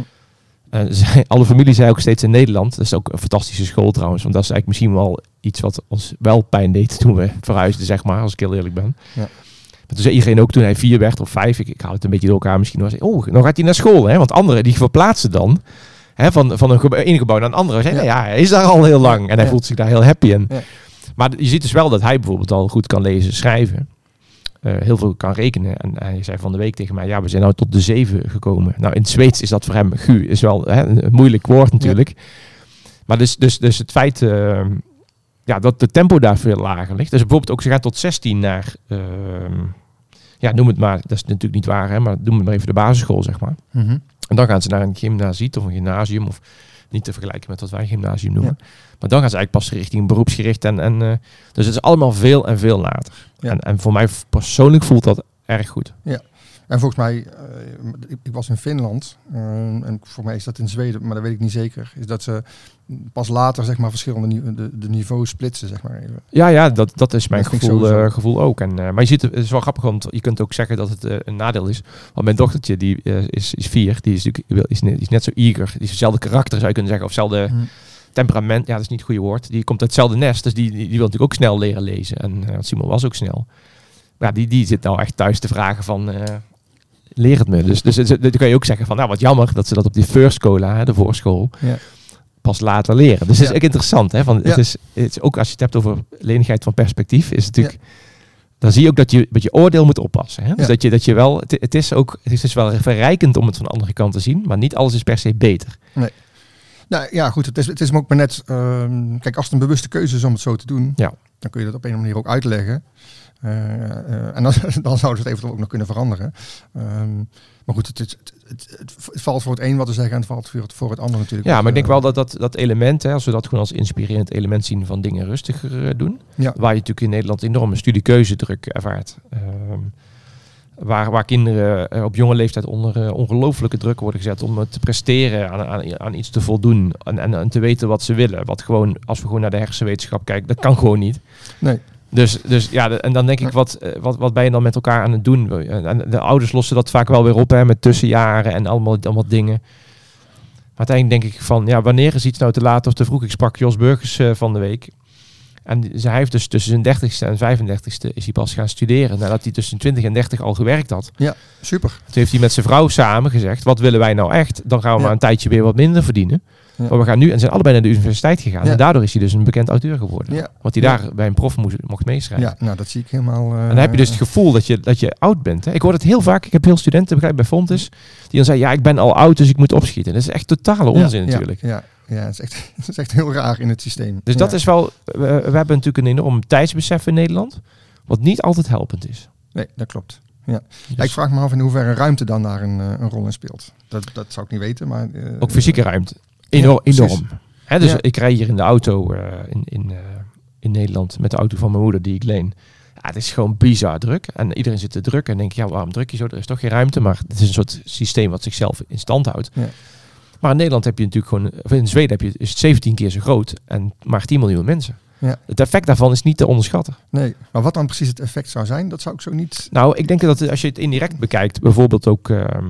Eh, zij- alle familie zei ook steeds in Nederland. Dat is ook een fantastische school trouwens. Want dat is eigenlijk misschien wel iets wat ons wel pijn deed toen we verhuisden, zeg maar, als ik heel eerlijk ben. Ja. Maar toen zei iedereen ook toen hij vier werd of vijf, ik, ik haal het een beetje door elkaar misschien, was oh, nou gaat hij naar school. Hè? Want anderen die verplaatsen dan hè, van, van een geba- ene gebouw naar een andere. Zeiden, Ja. ja. hij is daar al heel lang en hij Ja. voelt zich daar heel happy in. Ja. Maar je ziet dus wel dat hij bijvoorbeeld al goed kan lezen, schrijven. Eh, heel veel kan rekenen. En hij zei van de week tegen mij, ja, we zijn nou tot de zeven gekomen. Nou, in het Zweeds is dat voor hem, gu, is wel hè, een moeilijk woord natuurlijk. Maar dus, dus, dus het feit eh, ja, dat de tempo daar veel lager ligt. Dus bijvoorbeeld ook, ze gaan tot 16 naar, ehm, ja, noem het maar, dat is natuurlijk niet waar, hè, maar noem het maar even de basisschool, zeg maar. Mhm. En dan gaan ze naar een gymnasiet of een gymnasium, of niet te vergelijken met wat wij gymnasium noemen. Maar dan gaan ze eigenlijk pas richting beroepsgericht. En, en, eh, dus het is allemaal veel en veel later. Ja. En, en voor mij persoonlijk voelt dat erg goed. En volgens mij, eh, ik, ik was in Finland eh, en voor mij is dat in Zweden, maar dat weet ik niet zeker, is dat ze pas later zeg maar verschillende de, de niveaus splitsen zeg maar even. Ja, ja, dat, dat is mijn Dat gevoel, gevoel ook. En, maar je ziet, het is wel grappig, want je kunt ook zeggen dat het een nadeel is. Want mijn dochtertje, die is, is vier, die is, natuurlijk, is, net, is net zo eager. Die is hetzelfde karakter, zou je kunnen zeggen. Of hetzelfde Mhm. Temperament. Ja, dat is niet het goede woord. Die komt uit hetzelfde nest, dus die, die, die wil natuurlijk ook snel leren lezen. En want Simon was ook snel. Maar die, die zit nou echt thuis te vragen van... eh, leer het me. Dus, dus, dus, dan kan je ook zeggen van... Nou, wat jammer dat ze dat op die first schola, hè, de voorschool... Ja. pas later leren. Dus het is ook interessant. Hè, van, Ja. het is, het is ook als je het hebt over lenigheid van perspectief... is het natuurlijk... Dan zie je ook dat je met je oordeel moet oppassen. Hè? Dus dat je, dat je wel... Het, het is ook het is dus wel verrijkend om het van de andere kant te zien... maar niet alles is per se beter. Nou ja, goed, het is, het is me ook maar net, ehm, kijk als het een bewuste keuze is om het zo te doen, Ja. dan kun je dat op een of andere manier ook uitleggen. Eh, eh, en dan, dan zouden ze het eventueel ook nog kunnen veranderen. Ehm, maar goed, het, het, het, valt voor het een wat te zeggen en het valt voor het, voor het ander natuurlijk. Ja, maar ik denk Eh, wel dat dat, dat element, hè, als we dat gewoon als inspirerend element zien van dingen rustiger doen. Ja. Waar je natuurlijk in Nederland enorme studiekeuzedruk ervaart. Ehm, waar, waar kinderen eh, op jonge leeftijd onder eh, ongelooflijke druk worden gezet om eh, te presteren, aan, aan, aan iets te voldoen en, en, en te weten wat ze willen. Wat gewoon, als we gewoon naar de hersenwetenschap kijken, dat kan gewoon niet. Nee. Dus, dus ja, en dan denk ik, wat, wat, wat ben je dan met elkaar aan het doen? En en de ouders lossen dat vaak wel weer op, hè, met tussenjaren en allemaal, allemaal dingen. Maar uiteindelijk denk ik van, ja, wanneer is iets nou te laat of te vroeg? Ik sprak Jos Burgers van de week. En ze- hij heeft dus tussen zijn 30ste en 35ste is hij pas gaan studeren. Nadat hij tussen 20 en 30 al gewerkt had. Super. Toen heeft hij met zijn vrouw samen gezegd, wat willen wij nou echt? Dan gaan we Ja. maar een tijdje weer wat minder verdienen. Ja. Maar we gaan nu, en zijn allebei naar de universiteit gegaan. En daardoor is hij dus een bekend auteur geworden. Want hij daar bij een prof moest, mocht meeschrijven. Ja, nou dat zie ik helemaal. eh, En dan heb je dus het gevoel dat je, dat je oud bent. Hè? Ik hoor het heel vaak. Ik heb heel studenten begrijp, bij Fontes. Die dan zeggen, ja, ik ben al oud, dus ik moet opschieten. Dat is echt totale onzin natuurlijk. Ja, ja, het, is echt, het is echt heel raar in het systeem. Dus Ja. dat is wel... We, we hebben natuurlijk een enorm tijdsbesef in Nederland. Wat niet altijd helpend is. Nee, dat klopt. Dus Ja, ik vraag me af in hoeverre ruimte dan daar een, eh, een rol in speelt. Dat, dat zou ik niet weten, maar... eh, ook fysieke ruimte. Enorm. enorm. Hè, dus ik rij hier in de auto eh, in, in, eh, in Nederland met de auto van mijn moeder die ik leen. Ja, het is gewoon bizar druk. En iedereen zit te druk en denk je, ja, waarom druk je zo? Er is toch geen ruimte. Maar het is een soort systeem wat zichzelf in stand houdt. Ja. Maar in Nederland heb je natuurlijk gewoon, of in Zweden heb je, is het 17 keer zo groot en maar 10 miljoen mensen. Ja. Het effect daarvan is niet te onderschatten. Nee, maar wat dan precies het effect zou zijn, dat zou ik zo niet... Nou, ik denk dat als je het indirect bekijkt, bijvoorbeeld ook, ehm,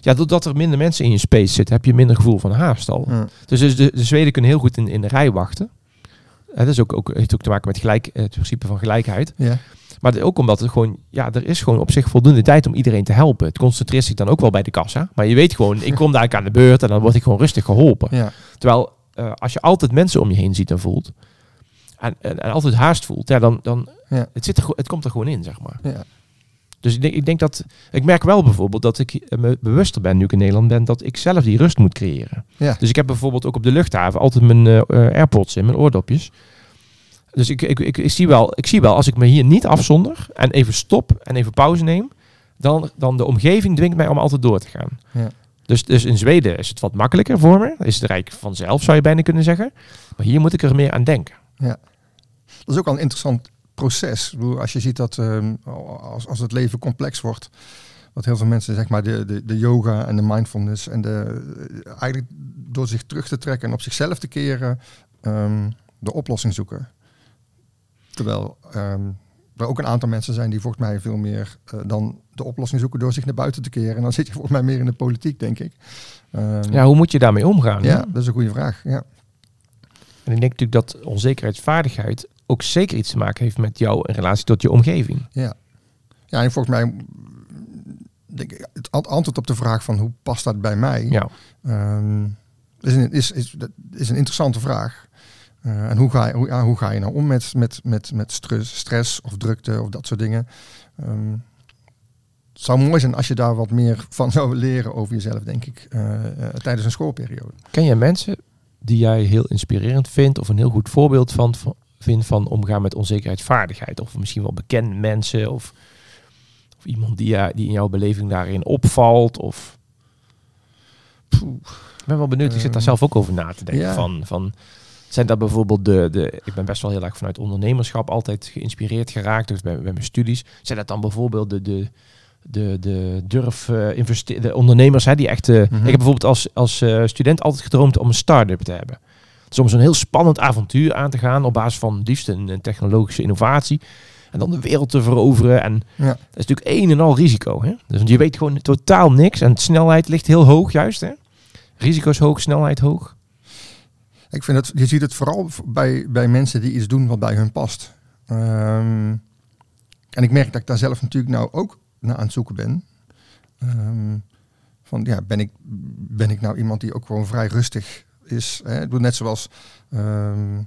ja, doordat er minder mensen in je space zitten, heb je minder gevoel van haast al. Ja. Dus, dus de, de Zweden kunnen heel goed in, in de rij wachten. Eh, dat is ook, ook, heeft ook te maken met gelijk, eh, het principe van gelijkheid. Ja, Maar de- ook omdat het gewoon, ja, er is gewoon op zich voldoende tijd om iedereen te helpen. Het concentreert zich dan ook wel bij de kassa. Maar je weet gewoon, ik kom daar aan de beurt en dan word ik gewoon rustig geholpen. ja, Terwijl eh, als je altijd mensen om je heen ziet en voelt. En, en, en altijd haast voelt, ja, dan, dan Ja. het, zit er, gewoon- het komt er gewoon in, zeg maar. ja. Dus ik denk, ik denk dat, ik merk wel bijvoorbeeld dat ik eh, me bewuster ben nu ik in Nederland ben, dat ik zelf die rust moet creëren. Ja. Dus ik heb bijvoorbeeld ook op de luchthaven altijd mijn eh, eh, AirPods in, mijn oordopjes. Dus ik, ik, ik, ik, zie wel, ik zie wel, als ik me hier niet afzonder en even stop en even pauze neem, dan, dan de omgeving dwingt mij om altijd door te gaan. Ja. Dus, dus in Zweden is het wat makkelijker voor me. Is het rijk vanzelf, zou je bijna kunnen zeggen. Maar hier moet ik er meer aan denken. Dat is ook al een interessant proces. Als je ziet dat ehm, als, als het leven complex wordt, wat heel veel mensen, zeg maar, de, de, de yoga en de mindfulness en de, eigenlijk door zich terug te trekken en op zichzelf te keren, ehm, de oplossing zoeken. Terwijl ehm, er ook een aantal mensen zijn die volgens mij veel meer eh, dan de oplossing zoeken door zich naar buiten te keren. En dan zit je volgens mij meer in de politiek, denk ik. Ja, hoe moet je daarmee omgaan? ja, dat is een goede vraag. Ja. En ik denk natuurlijk dat onzekerheidsvaardigheid ook zeker iets te maken heeft met jou in relatie tot je omgeving. Ja, en volgens mij denk ik, het ant- antwoord op de vraag van hoe past dat bij mij, Ja. ehm, is, een, is, is, dat is een interessante vraag. Eh, en hoe ga, je, hoe, ja, hoe ga je nou om met, met, met, met stress, stress of drukte of dat soort dingen? Ehm, het zou mooi zijn als je daar wat meer van zou leren over jezelf, denk ik, eh, eh, tijdens een schoolperiode. Ken jij mensen die jij heel inspirerend vindt of een heel goed voorbeeld van, van vindt van omgaan met onzekerheidsvaardigheid? Of misschien wel bekende mensen of, of iemand die, ja, die in jouw beleving daarin opvalt? Of... Poeh. Ik ben wel benieuwd, ik zit daar Ehm, zelf ook over na te denken. ja. Van, van, zijn dat bijvoorbeeld de, de... Ik ben best wel heel erg vanuit ondernemerschap altijd geïnspireerd geraakt. Dus bij, bij mijn studies. Zijn dat dan bijvoorbeeld de... de de, de durf investe- de ondernemers hè, die echt. eh, Mhm. Ik heb bijvoorbeeld als, als eh, student altijd gedroomd om een start-up te hebben. Dus om zo'n heel spannend avontuur aan te gaan op basis van liefst een, een technologische innovatie. En dan de wereld te veroveren. En Ja. dat is natuurlijk een en al risico. Hè? Dus je weet gewoon totaal niks. En de snelheid ligt heel hoog juist. Hè? Risico's hoog, snelheid hoog. Ik vind het, je ziet het vooral bij, bij mensen die iets doen wat bij hun past. Ehm, en ik merk dat ik daar zelf natuurlijk nou ook naar aan het zoeken ben. Ehm, van ja, ben ik, ben ik nou iemand die ook gewoon vrij rustig is? Hè? Ik bedoel, net zoals. ehm,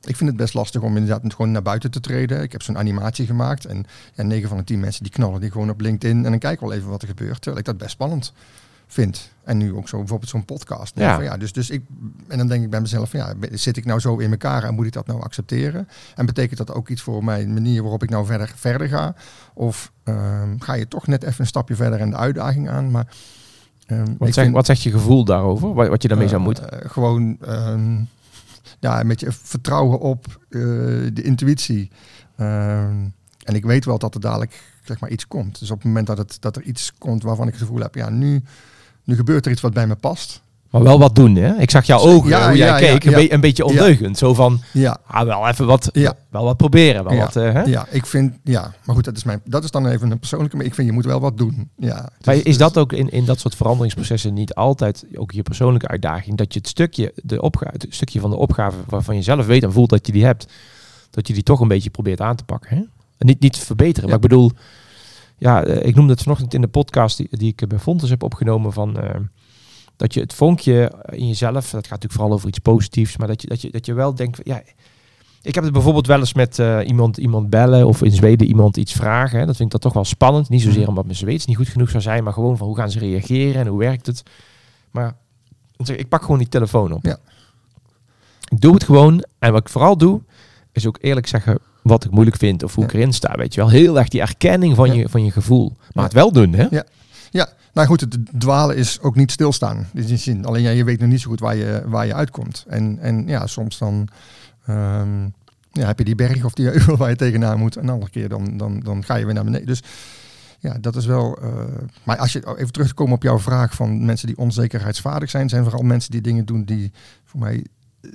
ik vind het best lastig om inderdaad gewoon naar buiten te treden. Ik heb zo'n animatie gemaakt. En ja, 9 van de 10 mensen die knallen die gewoon op LinkedIn. En dan kijken we wel even wat er gebeurt. Terwijl ik dat best spannend vind. En nu ook zo bijvoorbeeld zo'n podcast. Ja. Van, ja, dus, dus ik, en dan denk ik bij mezelf, ja, zit ik nou zo in elkaar en moet ik dat nou accepteren? En betekent dat ook iets voor mijn manier waarop ik nou verder, verder ga? Of ehm, ga je toch net even een stapje verder en de uitdaging aan? Maar, ehm, Wat, zeg, vind, wat zegt je gevoel daarover? Wat, wat je daarmee zou eh, moeten? eh, gewoon ehm, ja, met je vertrouwen op eh, de intuïtie. Ehm, en ik weet wel dat er dadelijk zeg maar, iets komt. Dus op het moment dat, het, dat er iets komt waarvan ik het gevoel heb, ja, nu, nu gebeurt er iets wat bij me past. Maar wel wat doen, hè? Ik zag jouw ogen, Ja, hoe jij ja, keek, ja, een, ja. be- een beetje ondeugend. Zo van, Ja, ah, wel even wat, Ja. wel wat proberen. Wel Ja. wat, eh, hè? ja, ik vind, ja, maar goed, dat is, mijn, dat is dan even een persoonlijke, maar ik vind je moet wel wat doen. Ja, Maar dus- is dus- dat ook in, in dat soort veranderingsprocessen niet altijd ook je persoonlijke uitdaging? Dat je het stukje, de opga het stukje van de opgave waarvan je zelf weet en voelt dat je die hebt, dat je die toch een beetje probeert aan te pakken. Hè? En niet, niet verbeteren, maar ik bedoel, ja, eh, ik noemde het vanochtend in de podcast die, die ik bij Fontes heb opgenomen van eh, dat je het vonkje in jezelf, dat gaat natuurlijk vooral over iets positiefs, maar dat je, dat je, dat je wel denkt, ja, ik heb het bijvoorbeeld wel eens met uh, iemand, iemand bellen of in Zweden iemand iets vragen. Hè. Dat vind ik dat toch wel spannend. Niet zozeer omdat mijn Zweeds niet goed genoeg zou zijn, maar gewoon van hoe gaan ze reageren en hoe werkt het. Maar ik pak gewoon die telefoon op. Ja. Ik doe het gewoon. En wat ik vooral doe, is ook eerlijk zeggen wat ik moeilijk vind of hoe ik erin sta. Weet je wel, heel erg die erkenning van, je, van je gevoel. Maar het wel doen, hè? Ja. ja, nou goed, het dwalen is ook niet stilstaan. zin. Alleen ja, je weet nog niet zo goed waar je, waar je uitkomt. En, en ja, soms dan Ehm, ja, heb je die berg of die heuvel waar je tegenaan moet. Een andere keer dan, dan, dan ga je weer naar beneden. Dus ja, dat is wel. Uh, maar als je even terugkomt op jouw vraag van mensen die onzekerheidsvaardig zijn, zijn vooral mensen die dingen doen die voor mij uh,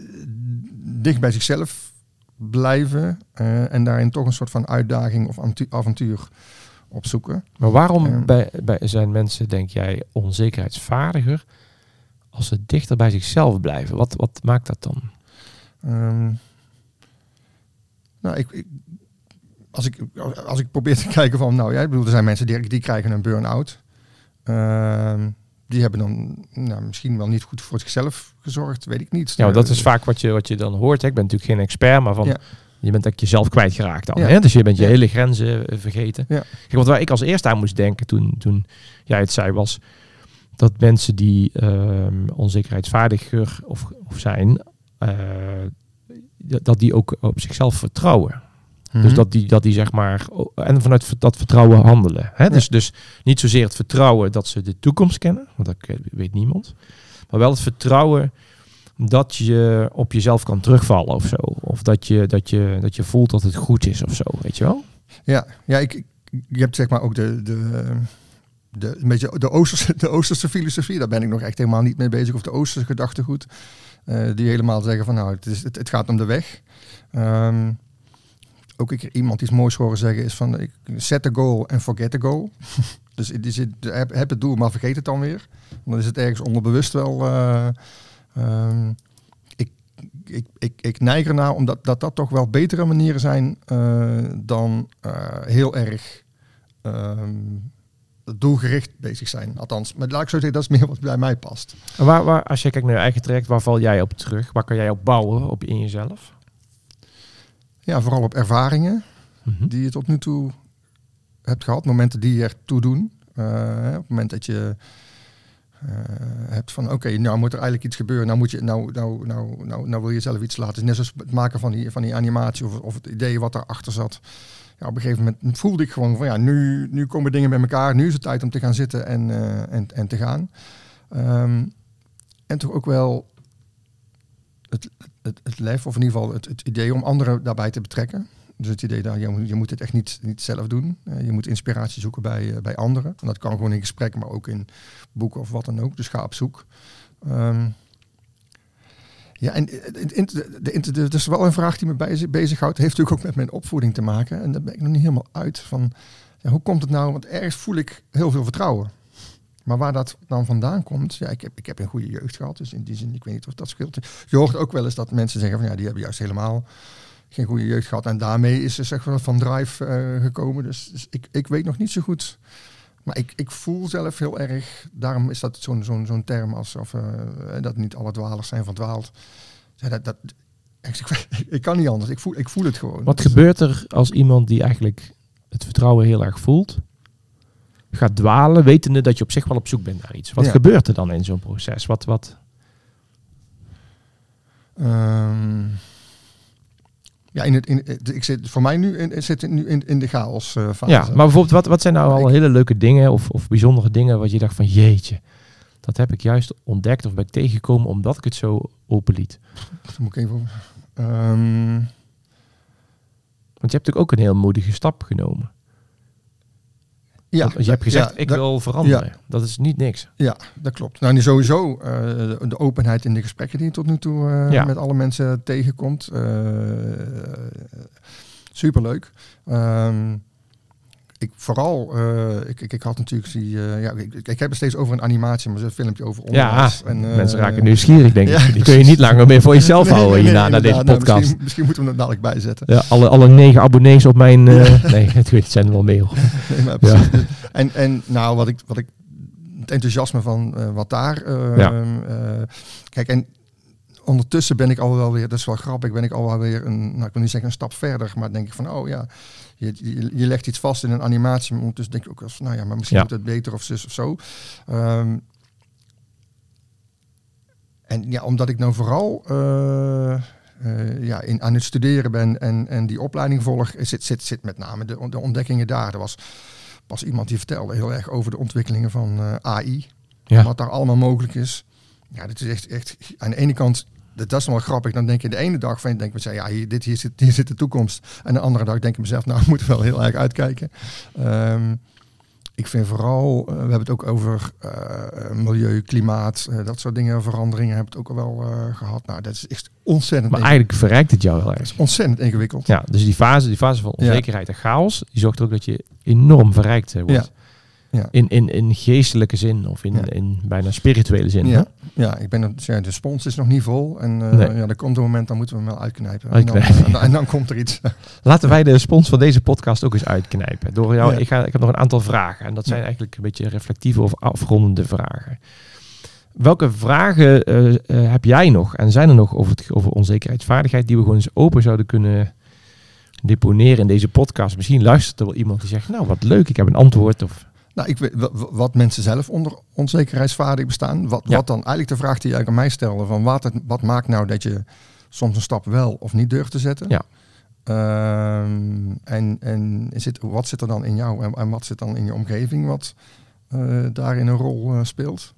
dicht bij zichzelf blijven uh, en daarin toch een soort van uitdaging of avontuur opzoeken. Maar waarom bij, bij zijn mensen, denk jij, onzekerheidsvaardiger als ze dichter bij zichzelf blijven? Wat, wat maakt dat dan? Um, nou, ik, ik, als, ik, als ik probeer te kijken van, nou ja, ik bedoel, er zijn mensen die, die krijgen een burn-out. Uh, die hebben dan nou, misschien wel niet goed voor zichzelf gezorgd, weet ik niet. Ja, dat is vaak wat je, wat je dan hoort. Hè. Ik ben natuurlijk geen expert, maar van, ja. Je bent dat jezelf kwijtgeraakt dan. Ja. Hè? Dus je bent je hele grenzen eh, vergeten. Ja. Kijk, wat waar ik als eerste aan moest denken toen, toen jij het zei, was dat mensen die uh, onzekerheidsvaardiger of, of zijn, uh, dat die ook op zichzelf vertrouwen. Dus mhm. dat die, dat die zeg maar, en vanuit dat vertrouwen handelen. Hè? Dus, dus niet zozeer het vertrouwen dat ze de toekomst kennen, want dat weet niemand. Maar wel het vertrouwen dat je op jezelf kan terugvallen of zo. Of dat je, dat je, dat je voelt dat het goed is of zo, weet je wel? Ja, ja ik, je hebt zeg maar ook de, de, de, een beetje de, Oosterse, de Oosterse filosofie. Daar ben ik nog echt helemaal niet mee bezig. Of de Oosterse gedachtegoed. Uh, die helemaal zeggen van nou, het, is, het, gaat om de weg. Um, ook ik iemand iets moois horen zeggen is van ik set the goal en forget the goal. dus die heb, het doel, maar vergeet het dan weer. Dan is het ergens onderbewust wel. Uh, um, ik, ik, ik, ik neig ernaar omdat dat, dat toch wel betere manieren zijn uh, dan heel erg um, doelgericht bezig zijn. Althans, maar laat ik zo zeggen, dat is meer wat bij mij past. waar, waar, als je kijkt naar je eigen traject, waar val jij op terug? Waar kan jij op bouwen op in jezelf? Ja, vooral op ervaringen mhm. die je tot nu toe hebt gehad. Momenten die je ertoe doen. Uh, op het moment dat je hebt van oké, nou moet er eigenlijk iets gebeuren. Nou, moet je, nou, nou, nou, nou, nou wil je zelf iets laten. Net zoals het maken van die, van die animatie of, of het idee wat erachter zat ja, op een gegeven moment voelde ik gewoon van ja, nu, nu komen dingen bij elkaar. Nu is het tijd om te gaan zitten en, uh, en, en te gaan. Um, en toch ook wel het, het, het lef, of in ieder geval het, het idee om anderen daarbij te betrekken. Dus het idee je moet, je moet het echt niet, niet zelf doen. Uh, je moet inspiratie zoeken bij, uh, bij anderen. En dat kan gewoon in gesprek, maar ook in boeken of wat dan ook. Dus ga op zoek. Um, ja, en de, dat is wel een vraag die me bij, bezighoudt. Heeft natuurlijk ook met mijn opvoeding te maken. En daar ben ik nog niet helemaal uit van. Ja, hoe komt het nou? Want ergens voel ik heel veel vertrouwen. Maar waar dat dan vandaan komt, ja, ik heb, ik heb een goede jeugd gehad. Dus in die zin, ik weet niet of dat scheelt. Je hoort ook wel eens dat mensen zeggen van ja, die hebben juist helemaal geen goede jeugd gehad. En daarmee is er zeg maar van drive uh, gekomen. Dus, dus, ik, ik weet nog niet zo goed maar ik, ik voel zelf heel erg, daarom is dat zo'n zo'n zo'n term als of, uh, dat niet alle dwalers zijn verdwaald. Ja, dat, dat, ik, ik, kan niet anders, ik voel, ik voel het gewoon. Wat gebeurt er als iemand die eigenlijk het vertrouwen heel erg voelt, gaat dwalen, wetende dat je op zich wel op zoek bent naar iets? Wat gebeurt er dan in zo'n proces? Wat, wat? Um, ja, in het, in, ik zit voor mij nu in, zit nu in, in de chaos uh, fase. Ja, maar bijvoorbeeld, wat, wat zijn nou al hele leuke dingen of, of bijzondere dingen wat je dacht van jeetje, dat heb ik juist ontdekt of ben ik tegengekomen omdat ik het zo open liet? Dat moet ik even. Um... Want je hebt natuurlijk ook een heel moedige stap genomen. Ja, je hebt gezegd, ik wil veranderen. Dat is niet niks. Ja, dat klopt. Nou, sowieso uh, de openheid in de gesprekken die je tot nu toe uh, met alle mensen tegenkomt. Uh, superleuk. Um, ik vooral, uh, ik, ik, ik, had natuurlijk die, uh, ja, ik, ik, heb het steeds over een animatie, maar zo'n filmpje over onderwijs. Ja, en, uh, mensen raken nieuwsgierig, denk ik. die kun je niet langer meer voor jezelf houden nee, hierna, naar deze podcast. Nou, misschien, misschien, moeten we hem dadelijk bijzetten. Ja, alle, alle negen abonnees op mijn, nee, het, het zijn er wel meer. nee, ja. En, en nou, wat ik, wat ik, het enthousiasme van wat daar, ja. Ehm, kijk, en ondertussen ben ik al wel weer, dat is wel grappig, ben ik al wel weer een, nou ik wil niet zeggen een stap verder, maar denk ik van, oh ja, je, je, je legt iets vast in een animatie, maar ondertussen denk ik ook van, nou ja, maar misschien moet het beter of zus of zo. Um, en ja, omdat ik nou vooral uh, uh, ja, in, aan het studeren ben en, en die opleiding volg, zit, zit, zit met name de, de ontdekkingen daar. Er was pas iemand die vertelde heel erg over de ontwikkelingen van uh, AI. Ja. Wat daar allemaal mogelijk is. Ja, dit is echt, echt aan de ene kant dat is wel grappig. Dan denk je de ene dag van, denk ik ja, hier, dit, hier, zit, hier zit de toekomst. En de andere dag denk ik mezelf, nou, we moeten wel heel erg uitkijken. Um, ik vind vooral, uh, we hebben het ook over uh, milieu, klimaat, uh, dat soort dingen, veranderingen hebben het ook al wel gehad. Nou, dat is echt ontzettend. Maar eigenlijk verrijkt het jou wel erg. ontzettend ingewikkeld. Ja, dus die fase, die fase van onzekerheid ja. en chaos, die zorgt er ook dat je enorm verrijkt wordt. Ja. Ja. In, in, in geestelijke zin of in, ja. in bijna spirituele zin. Ja, ja ik ben ja, de spons is nog niet vol. En uh, nee. ja, er komt een moment, dan moeten we hem wel uitknijpen. uitknijpen. En, dan, en, dan, komt er iets. Laten wij de spons van deze podcast ook eens uitknijpen. Door jou, ik, ga, ik heb nog een aantal vragen. En dat zijn eigenlijk een beetje reflectieve of afrondende vragen. Welke vragen uh, uh, heb jij nog? En zijn er nog over, het, over onzekerheidsvaardigheid die we gewoon eens open zouden kunnen deponeren in deze podcast? Misschien luistert er wel iemand die zegt, nou wat leuk, ik heb een antwoord. Of nou, ik weet wat mensen zelf onder onzekerheidsvaardig bestaan. Wat, wat dan eigenlijk de vraag die jij aan mij stelde: van wat, het, wat maakt nou dat je soms een stap wel of niet durft te zetten? Ja. Um, en en zit, wat zit er dan in jou en, en wat zit dan in je omgeving wat uh, daarin een rol uh, speelt?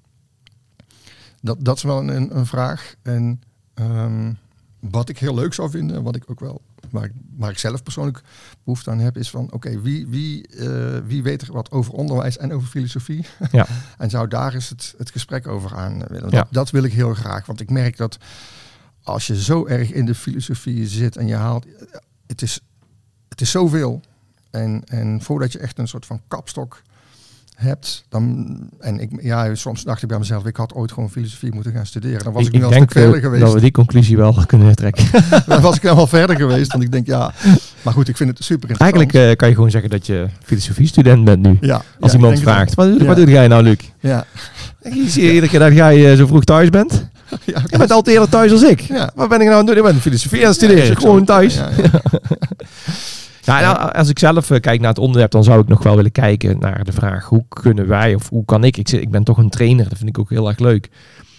Dat, dat is wel een, een vraag. En um, wat ik heel leuk zou vinden, wat ik ook wel waar ik, waar ik zelf persoonlijk behoefte aan heb, is van oké, wie, wie, uh, wie weet er wat over onderwijs en over filosofie? Ja. en zou daar eens het, het gesprek over aan willen. Ja. Dat, dat, wil ik heel graag, want ik merk dat als je zo erg in de filosofie zit en je haalt, het is, het is zoveel. En, en voordat je echt een soort van kapstok hebt, dan en ik ja, soms dacht ik bij mezelf, ik had ooit gewoon filosofie moeten gaan studeren. Dan was ik, ik nu al denk verder geweest. Dat we die conclusie wel kunnen trekken. dan was ik dan wel verder geweest, want ik denk ja, maar goed, ik vind het super interessant. Eigenlijk uh, kan je gewoon zeggen dat je filosofie-student bent nu. Ja, als ja, iemand vraagt, wat, ja. wat doe jij nou, Luc? Ja. Ik zie iedere keer dat jij uh, zo vroeg thuis bent. Ja, je bent altijd eerder thuis als ik. Ja. Wat ben ik nou aan het doen? Ik ben filosofie aan het studeren. gewoon thuis. Ja, nou, als ik zelf uh, kijk naar het onderwerp, dan zou ik nog wel willen kijken naar de vraag: hoe kunnen wij of hoe kan ik? Ik, ik ben toch een trainer, dat vind ik ook heel erg leuk.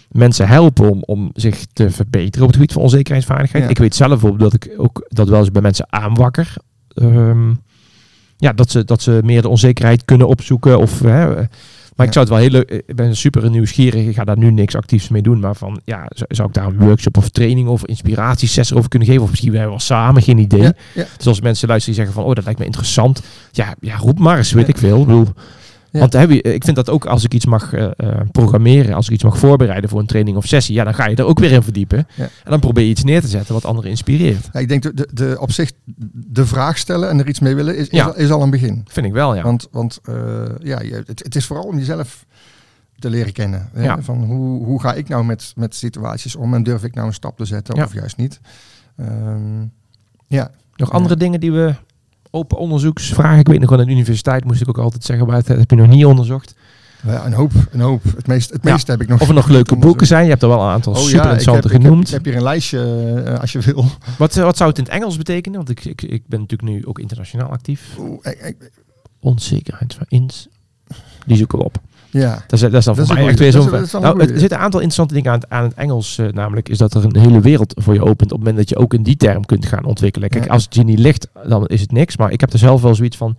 Mensen helpen om, om zich te verbeteren op het gebied van onzekerheidsvaardigheid. Ja. Ik weet zelf ook dat ik ook dat wel eens bij mensen aanwakker. Um, ja, dat ze, dat ze meer de onzekerheid kunnen opzoeken. Of hè, maar ik zou het wel heel leuk. Ik ben super nieuwsgierig. Ik ga daar nu niks actiefs mee doen. Maar van ja, zou ik daar een workshop of training of inspiratiesessie over kunnen geven? Of misschien wel samen, geen idee. Dus als mensen luisteren die zeggen van oh, dat lijkt me interessant. Ja, ja roep maar eens, weet ik veel. Ik bedoel, ja. Want heb je, ik vind dat ook als ik iets mag uh, programmeren, als ik iets mag voorbereiden voor een training of sessie, ja, dan ga je er ook weer in verdiepen. Ja. En dan probeer je iets neer te zetten wat anderen inspireert. Ja, ik denk de, de, de, op zich de vraag stellen en er iets mee willen is, is, al, is al een begin. Vind ik wel, ja. Want, want uh, ja, je, het, het, is vooral om jezelf te leren kennen. Hè? Van hoe, hoe ga ik nou met, met situaties om en durf ik nou een stap te zetten of juist niet. Um, ja. Nog andere dingen die we open onderzoeksvragen. Ik weet nog wel, aan de universiteit moest ik ook altijd zeggen, maar dat heb je nog niet onderzocht. Ja, een hoop, een hoop. Het meeste, het meeste heb ik nog. Of er nog leuke boeken zijn. Je hebt er wel een aantal oh, super interessante ik heb, genoemd. Ik heb, ik heb, hier een lijstje uh, als je wil. Wat, wat zou het in het Engels betekenen? Want ik, ik, ik ben natuurlijk nu ook internationaal actief. Oeh, ik, Onzekerheid van ins. Die zoeken we op. Ja. Dat is, dat is dan voor mij echt weer zo'n... Nou, er zitten een aantal interessante dingen aan, aan het Engels. Uh, namelijk is dat er een hele wereld voor je opent. Op het moment dat je ook in die term kunt gaan ontwikkelen. Kijk, ja. als het je niet ligt, dan is het niks. Maar ik heb er zelf wel zoiets van...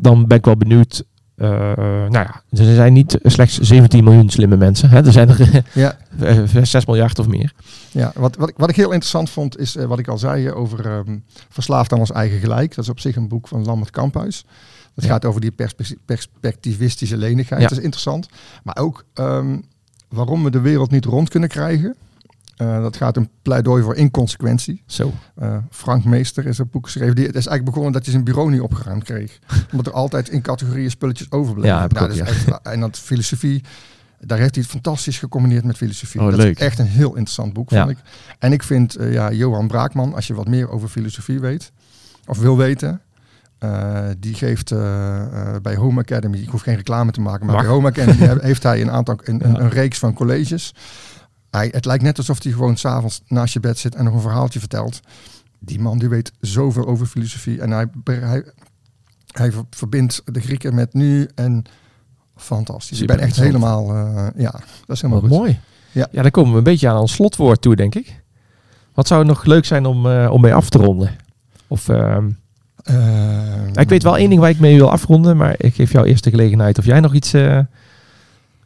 Dan, ben ik wel benieuwd... Uh, nou ja, er zijn niet slechts 17 miljoen slimme mensen. Hè? Er zijn er ja. 6 miljard of meer. Ja, wat, wat, ik, wat ik heel interessant vond is uh, wat ik al zei over um, Verslaafd aan ons eigen gelijk. Dat is op zich een boek van Lambert Kamphuis. Het ja. gaat over die perspectivistische lenigheid. Ja. Dat is interessant. Maar ook um, waarom we de wereld niet rond kunnen krijgen. Uh, dat gaat een pleidooi voor inconsequentie. Zo. Uh, Frank Meester is een boek geschreven. Die, het is eigenlijk begonnen dat hij zijn bureau niet opgeruimd kreeg. Omdat er altijd in categorieën spulletjes overbleven. Ja, nou, echt, en dat filosofie, daar heeft hij het fantastisch gecombineerd met filosofie. Oh, dat leuk. is echt een heel interessant boek, Ja. vond ik. En ik vind uh, ja, Johan Braakman, als je wat meer over filosofie weet, of wil weten... Uh, die geeft uh, uh, bij Home Academy, ik hoef geen reclame te maken, maar Mag. bij Home Academy heeft hij een aantal een, een, een reeks van colleges. Hij, het lijkt net alsof hij gewoon s'avonds naast je bed zit en nog een verhaaltje vertelt. Die man die weet zoveel over filosofie en hij, hij, hij verbindt de Grieken met nu en fantastisch. Ik ben echt helemaal, ja, dat is helemaal Wat goed. mooi. Ja. ja, dan komen we een beetje aan ons slotwoord toe, denk ik. Wat zou nog leuk zijn om, om mee af te ronden? Of, Uh, ik weet wel één ding waar ik mee wil afronden, maar ik geef jou eerst de gelegenheid of jij nog iets, uh,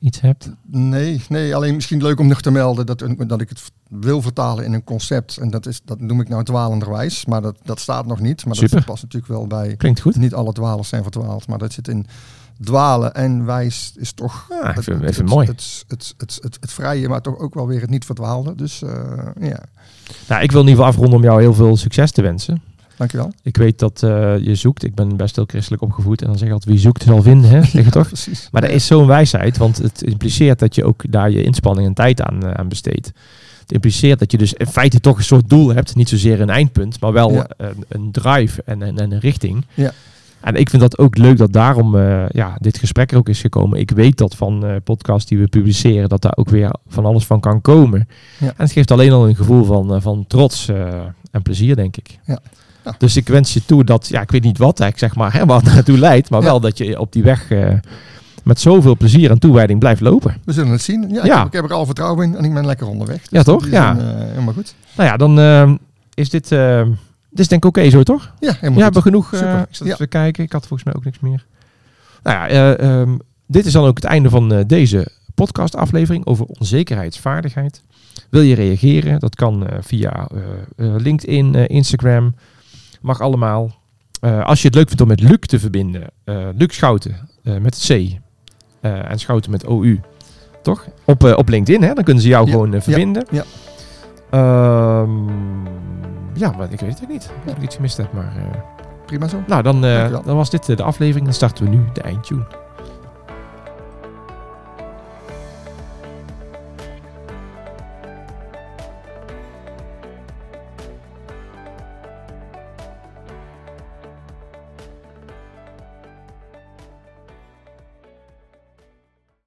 iets hebt. Nee, nee, alleen misschien leuk om nog te melden dat, dat ik het wil vertalen in een concept. En dat, is, dat noem ik nou dwalenderwijs, maar dat, dat staat nog niet. Maar Super. dat past natuurlijk wel bij. Klinkt goed. Niet alle dwalers zijn verdwaald, maar dat zit in dwalen en wijs is toch Ja, het, even, het, even het, mooi. Het, het, het, het, het vrije, maar toch ook wel weer het niet verdwaalde. Dus uh, ja, Nou, ik wil in ieder geval afronden om jou heel veel succes te wensen. Dankjewel. Ik weet dat uh, je zoekt. Ik ben best heel christelijk opgevoed. En dan zeg je altijd, wie zoekt zal vinden, hè? Zeg je toch? Precies. Maar dat is zo'n wijsheid, want het impliceert dat je ook daar je inspanning en tijd aan, uh, aan besteedt. Het impliceert dat je dus in feite toch een soort doel hebt. Niet zozeer een eindpunt, maar wel Ja. een, een drive en, en, en een richting. Ja. En ik vind dat ook leuk dat daarom uh, ja, dit gesprek er ook is gekomen. Ik weet dat van uh, podcasts die we publiceren, dat daar ook weer van alles van kan komen. Ja. En het geeft alleen al een gevoel van, uh, van trots en plezier, denk ik. Ja. Ja. Dus ik wens je toe dat, ja, ik weet niet wat, ik zeg maar, hè, wat naartoe leidt, maar Ja. wel dat je op die weg uh, met zoveel plezier en toewijding blijft lopen. We zullen het zien. Ja. Ik, heb, ik heb er al vertrouwen in en ik ben lekker onderweg. Dus Ja, toch? die Ja. zijn, uh, helemaal goed. Nou ja, dan uh, is dit, uh, dit is denk ik oké zo, toch? Ja, helemaal Ja, we goed. hebben genoeg. Uh, Super. ik zat even kijken. Ik had volgens mij ook niks meer. Nou ja, um, dit is dan ook het einde van deze podcastaflevering over onzekerheidsvaardigheid. Wil je reageren? Dat kan via LinkedIn, Instagram. Mag allemaal. Uh, als je het leuk vindt om met Luc te verbinden. Uh, Luc Schouten uh, met C. En Schouten met OU. Toch? Op, op LinkedIn, hè? Dan kunnen ze jou Ja, gewoon verbinden. ja. Ehm, ja, maar ik weet het ook niet. Ik iets gemist heb, maar... Prima zo. nou, dan, dan was dit de aflevering. Dan starten we nu de eindtune.